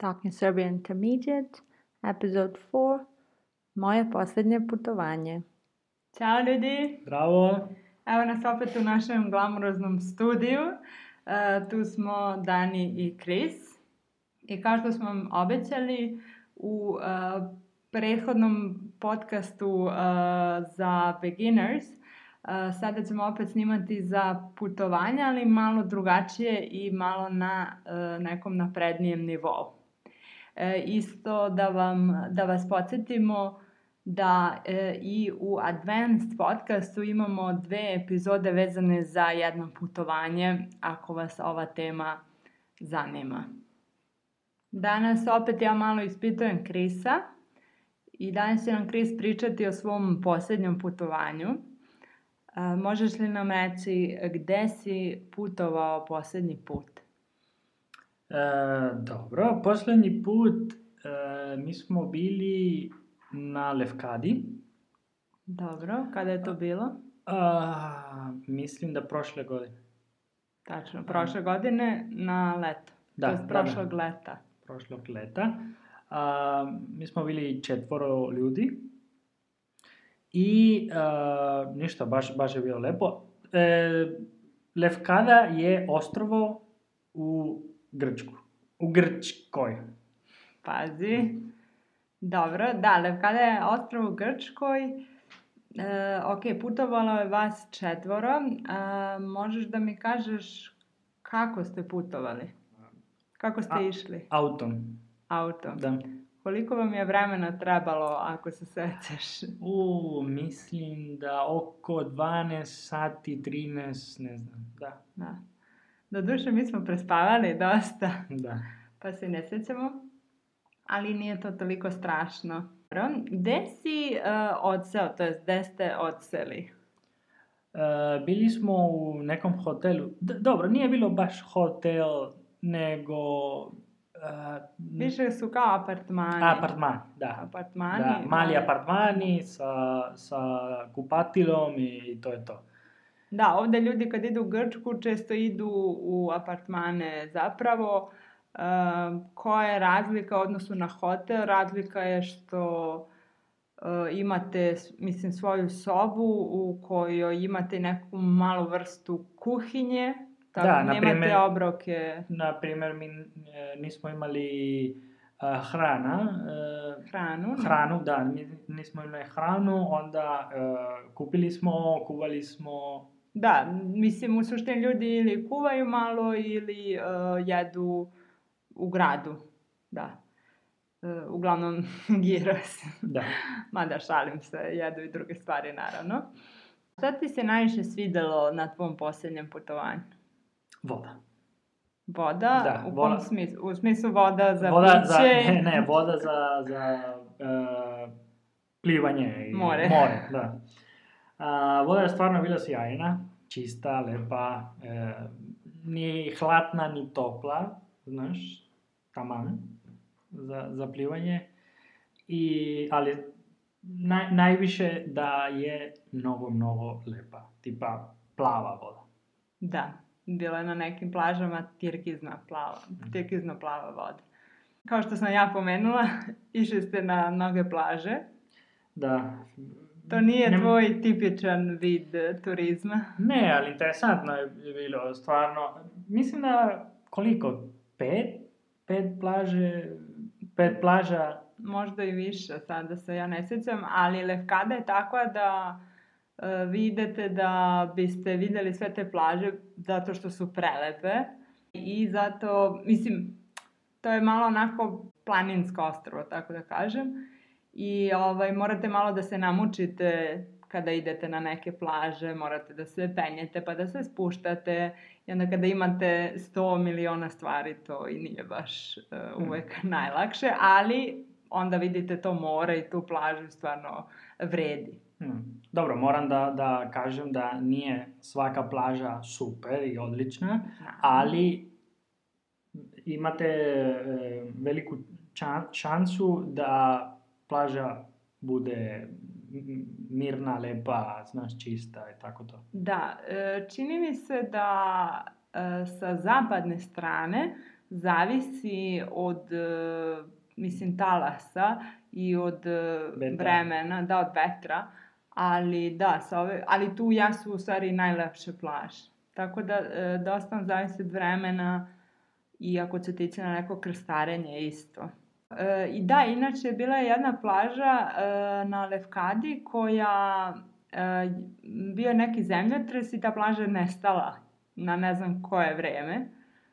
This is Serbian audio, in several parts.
Talking Serbian Intermediate, episode 4, moje posljednje putovanje. Ćao ljudi! Bravo! Evo nas opet u našem glamuroznom studiju. E, tu smo Dani i Chris. I kao što smo vam obećali, u e, prethodnom podcastu e, za beginners, sada ćemo opet snimati za putovanja, ali malo drugačije i malo na nekom naprednijem nivou. E, isto da, vam, da vas podsjetimo da e, i u Advanced podcastu imamo dve epizode vezane za jedno putovanje, ako vas ova tema zanima. Danas opet ja malo ispitujem Krisa i danas će nam Kris pričati o svom posljednjem putovanju. E, možeš li nam reći gde si putovao posljednji put? E, dobro, posljednji put e, mi smo bili na Levkadi. Dobro, kada je to bilo? A, mislim da prošle godine. Tačno, prošle godine na leto. Da, to jest da, prošlog da. leta. Prošlog leta. A, mi smo bili četvoro ljudi. I a, ništa, baš, baš je bilo lepo. E, Levkada je ostrovo u Grčku. U Grčkoj. Pazi. Dobro, da, Levkada je ostrov u Grčkoj. E, ok, putovalo je vas četvoro. E, možeš da mi kažeš kako ste putovali? Kako ste A- išli? Autom. Autom. Da. Koliko vam je vremena trebalo, ako se sećaš? U, mislim da oko 12 sati, 13, ne znam, da, Da. Doduše, mi smo prespavali dosta, da. pa se ne sećamo. Ali nije to toliko strašno. Gde si uh, odseo, to jest gde ste odseli? E, bili smo u nekom hotelu, D- dobro, nije bilo baš hotel, nego e, Više su kao apartmani. apartman, da. Apartmani. Da, mali apartmani sa, sa kupatilom i to je to. Da, ovde ljudi kad idu u Grčku često idu u apartmane zapravo. Uh, koja je razlika u odnosu na hotel? Razlika je što uh, imate, mislim, svoju sobu u kojoj imate neku malu vrstu kuhinje. Tako, Da, nemate primer- obroke Na primjer, mi e, nismo imali e, hrana, e, hranu. ne? hranu, da, mi nismo imali hranu, onda e, kupili smo, kuvali smo, Da, mislim, u suštini ljudi ili kuvaju malo ili uh, jedu u gradu. Da. Uh, uglavnom giros. da. Mada šalim se, jedu i druge stvari naravno. Šta ti se najviše svidelo na tvom posljednjem putovanju? Voda. Voda? Da, u voda. smislu? U smislu voda za voda za, piće? ne, ne, voda za, za e, plivanje. I More. More, da. A, voda je stvarno bila sjajna, čista, lepa, e, ni hladna, ni topla, znaš, taman, za, za plivanje. I, ali naj, najviše da je mnogo, mnogo lepa, tipa plava voda. Da, bila je na nekim plažama tirkizna plava, tirkizno plava voda. Kao što sam ja pomenula, išli ste na mnoge plaže. Da. To nije Ne- tvoj tipičan vid e, turizma. Ne, ali interesantno je bilo, stvarno. Mislim da koliko? Pet? Pet plaže, pet plaža. Možda i više, sada se ja ne sjećam, ali Levkada je takva da e, vi idete da biste videli sve te plaže zato što su prelepe i zato, mislim, to je malo onako planinsko ostrovo, tako da kažem. I ovaj, morate malo da se namučite kada idete na neke plaže, morate da se penjete pa da se spuštate i onda kada imate 100 miliona stvari to i nije baš uh, uvek najlakše, ali onda vidite to more i tu plažu stvarno vredi. Hm. Dobro, moram da, da kažem da nije svaka plaža super i odlična, ali imate e, veliku čan, šansu da plaža bude mirna, lepa, znaš, čista i tako to. Da, e, čini mi se da e, sa zapadne strane zavisi od, e, mislim, talasa i od Vetra. vremena, da, od vetra, ali da, sa ove, ali tu jesu u stvari najlepše plaže. Tako da, dosta nam zavisi od vremena i ako ćete ići na neko krstarenje isto. E, I da, inače, bila je jedna plaža e, na Lefkadi koja e, bio je neki zemljotres i ta plaža je nestala na ne znam koje vreme.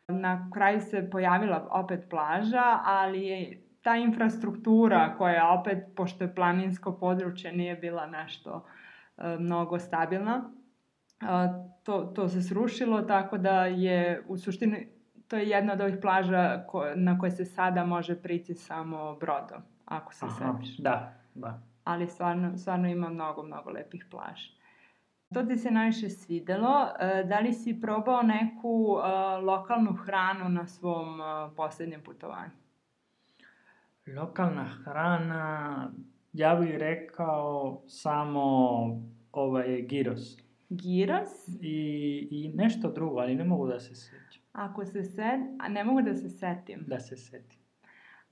Na kraju se pojavila opet plaža, ali je ta infrastruktura koja opet, pošto je planinsko područje, nije bila nešto e, mnogo stabilna. To, to se srušilo, tako da je u suštini to je jedna od ovih plaža ko, na koje se sada može prići samo brodom, ako se sećaš. da, da. Ali stvarno, stvarno ima mnogo, mnogo lepih plaža. To ti se najviše svidelo. E, Da li si probao neku e, lokalnu hranu na svom e, posljednjem putovanju? Lokalna hrana, ja bih rekao samo ovaj gyros. Giros, I, I nešto drugo, ali ne mogu da se sjećam. Ako se set... A ne mogu da se setim. Da se setim.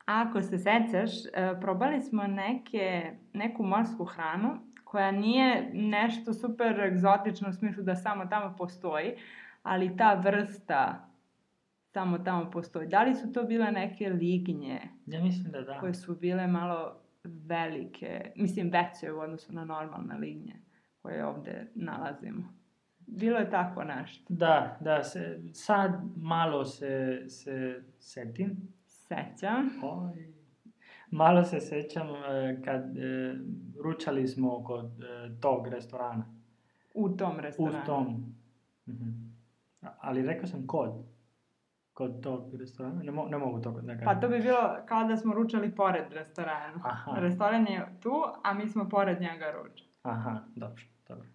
Ako se sećaš, e, probali smo neke, neku morsku hranu koja nije nešto super egzotično u smislu da samo tamo postoji, ali ta vrsta samo tamo postoji. Da li su to bile neke lignje Ja mislim da da. koje su bile malo velike, mislim veće u odnosu na normalne lignje koje ovde nalazimo? Bilo je tako nešto. Da, da, se, sad malo se, se setim. Sećam. Oj. Malo se sećam e, kad e, ručali smo kod e, tog restorana. U tom U restoranu. tom. Mhm. Ali rekao sam kod. Kod tog restorana. Ne, mo- ne mogu to da kažem. Pa to bi bilo kao da smo ručali pored restorana. Aha. Restoran je tu, a mi smo pored njega ručali. Aha, dobro.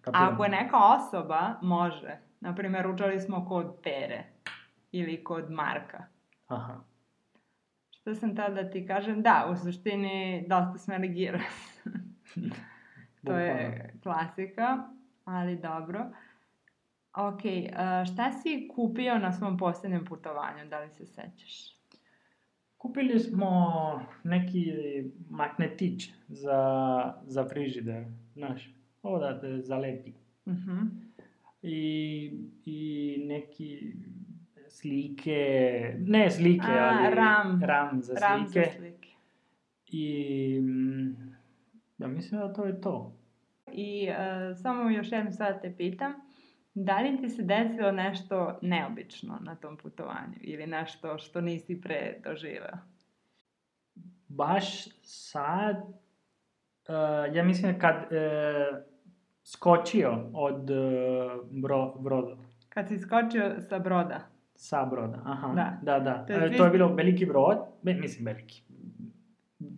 Kapiram. ako je neka osoba, može. Naprimjer, ručali smo kod Pere ili kod Marka. Aha. Što sam tada ti kažem? Da, u suštini dosta smo giros. to je klasika, ali dobro. Ok, e, šta si kupio na svom posljednjem putovanju, da li se sećaš? Kupili smo neki magnetić za, za frižider, znaš, ovo da zalepi. Mhm. I, I neki slike, ne slike, A, ali ram. ram za Ram za slike. slike. I ja mislim da to je to. I e, samo još jednu stvar te pitam, da li ti se desilo nešto neobično na tom putovanju ili nešto što nisi pre doživeo? Baš sad, uh, ja mislim kad uh, skočio od uh, bro, broda, Kad si skočio sa broda. sa broda, aha, Da. da, da. To je je, to je bilo veliki brod, be, mislim veliki,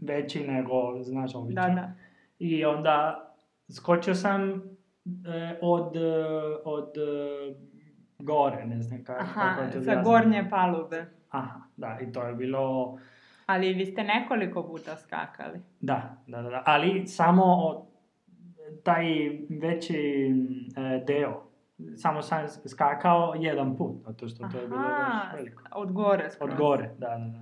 veći nego, znaš, Da, običan. da. I onda skočio sam e, od, e, od e, gore, ne znam kako, kako Aha, to sa gornje palube. Aha, da, i to je bilo, Ali vi ste nekoliko puta skakali. da, da, da, da. ali samo od, taj veći e, deo, samo sam skakao jedan put, zato što to je bilo baš veliko. od gore skroz. Od gore, da, da, da.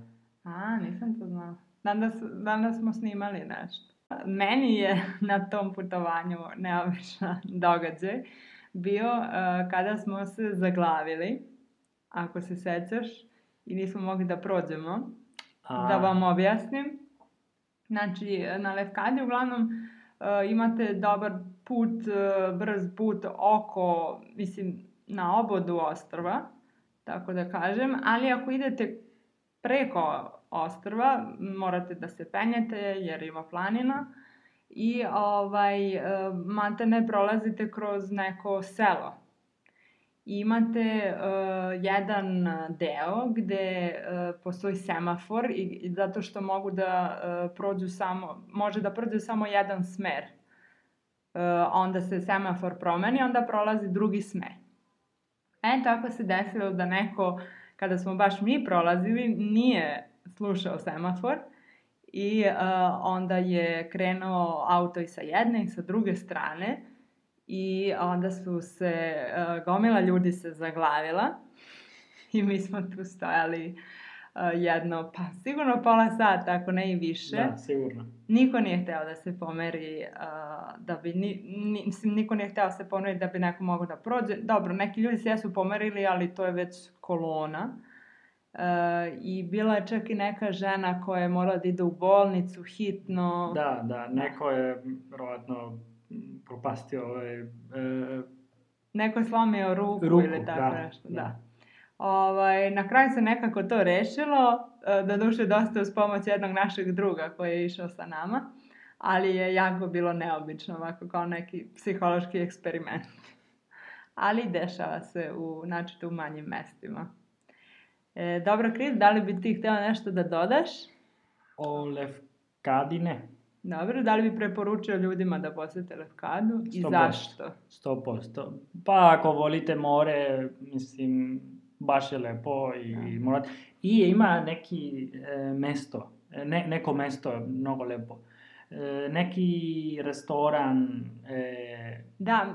A, nisam to znala. Danas, danas smo snimali nešto. Meni je na tom putovanju neobičan događaj bio uh, kada smo se zaglavili, ako se sećaš, i nismo mogli da prođemo. A, Da vam objasnim. Znači, na Lefkadi uglavnom uh, imate dobar put, uh, brz put oko, mislim, na obodu ostrva, tako da kažem, ali ako idete preko ostrva, morate da se penjete jer ima planina i ovaj, uh, mate ne prolazite kroz neko selo. Imate uh, jedan deo gde uh, postoji semafor i, i zato što mogu da uh, prođu samo, može da prođe samo jedan smer. Uh, onda se semafor promeni, onda prolazi drugi smer. E, tako se desilo da neko, kada smo baš mi prolazili, nije slušao semafor i uh, onda je krenuo auto i sa jedne i sa druge strane i onda su se, uh, gomila ljudi se zaglavila i mi smo tu stojali jedno, pa sigurno pola sata, ako ne i više. Da, sigurno. Niko nije hteo da se pomeri, uh, da bi, ni, ni, mislim, niko nije hteo da se pomeri da bi neko mogao da prođe. Dobro, neki ljudi se jesu pomerili, ali to je već kolona. Uh, I bila je čak i neka žena koja je morala da ide u bolnicu hitno. Da, da, neko je vjerovatno propastio ovaj, e, Neko je slomio ruku, Ruku, ili tako da, nešto, da. da. Ovaj, na kraju se nekako to rešilo, e, da duše dosta uz pomoć jednog našeg druga koji je išao sa nama, ali je jako bilo neobično, ovako kao neki psihološki eksperiment. Ali dešava se u, načito u manjim mestima. E, dobro, Kris, da li bi ti htela nešto da dodaš? o Lefkadine. Dobro, da li bi preporučio ljudima da posete Lefkadu i 100%. zašto? 100%. Pa ako volite more, mislim, baš je lepo i Da. morate... I ima neki e, mesto, e, ne, neko mesto je mnogo lepo. E, neki restoran, e, Da,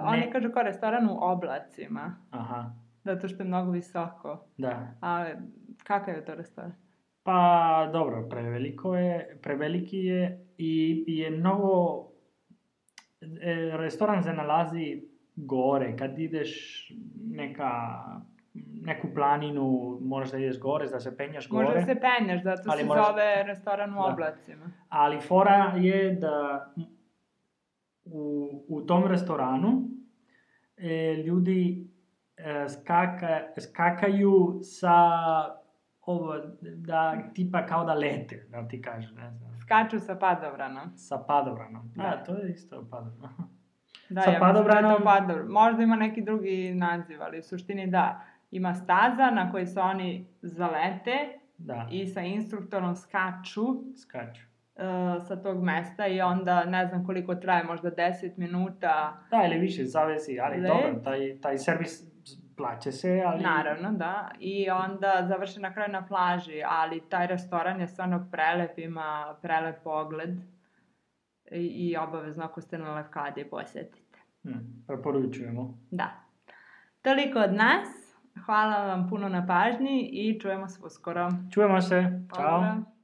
uh, oni Ne. kažu kao restoran u oblacima, aha, zato što je mnogo visoko. da. A kakav je to restoran? Pa dobro, preveliko je, preveliki je i, je mnogo... E, restoran se nalazi gore, kad ideš neka, neku planinu, moraš da ideš gore, da se penjaš gore. Možda se penješ, zato Ali se moraš- zove restoran u Da. oblacima. Ali fora je da u, u tom restoranu e, ljudi e, skaka, skakaju sa ovo, da tipa kao da lete, da ti kažem, ne znam, Skaču sa padobranom. sa padobranom. Da, Da. to je isto padobran. Da, Sa ja mislim da to padobranom- padobran. Možda ima neki drugi naziv, ali u suštini da. Ima staza na kojoj se oni zalete Da, i sa instruktorom skaču skaču. uh, sa tog mesta i onda ne znam koliko traje, možda 10 minuta. Da, ili više, zavisi, ali Let. dobro, taj, taj servis plaća se, ali... Naravno, da. I onda završe na kraju na plaži, ali taj restoran je stvarno prelep, ima prelep pogled i, i obavezno ako ste na Levkadi posetite. Hm, preporučujemo. Da. Toliko od nas. Hvala vam puno na pažnji i čujemo se uskoro. Čujemo se. Pozdrav.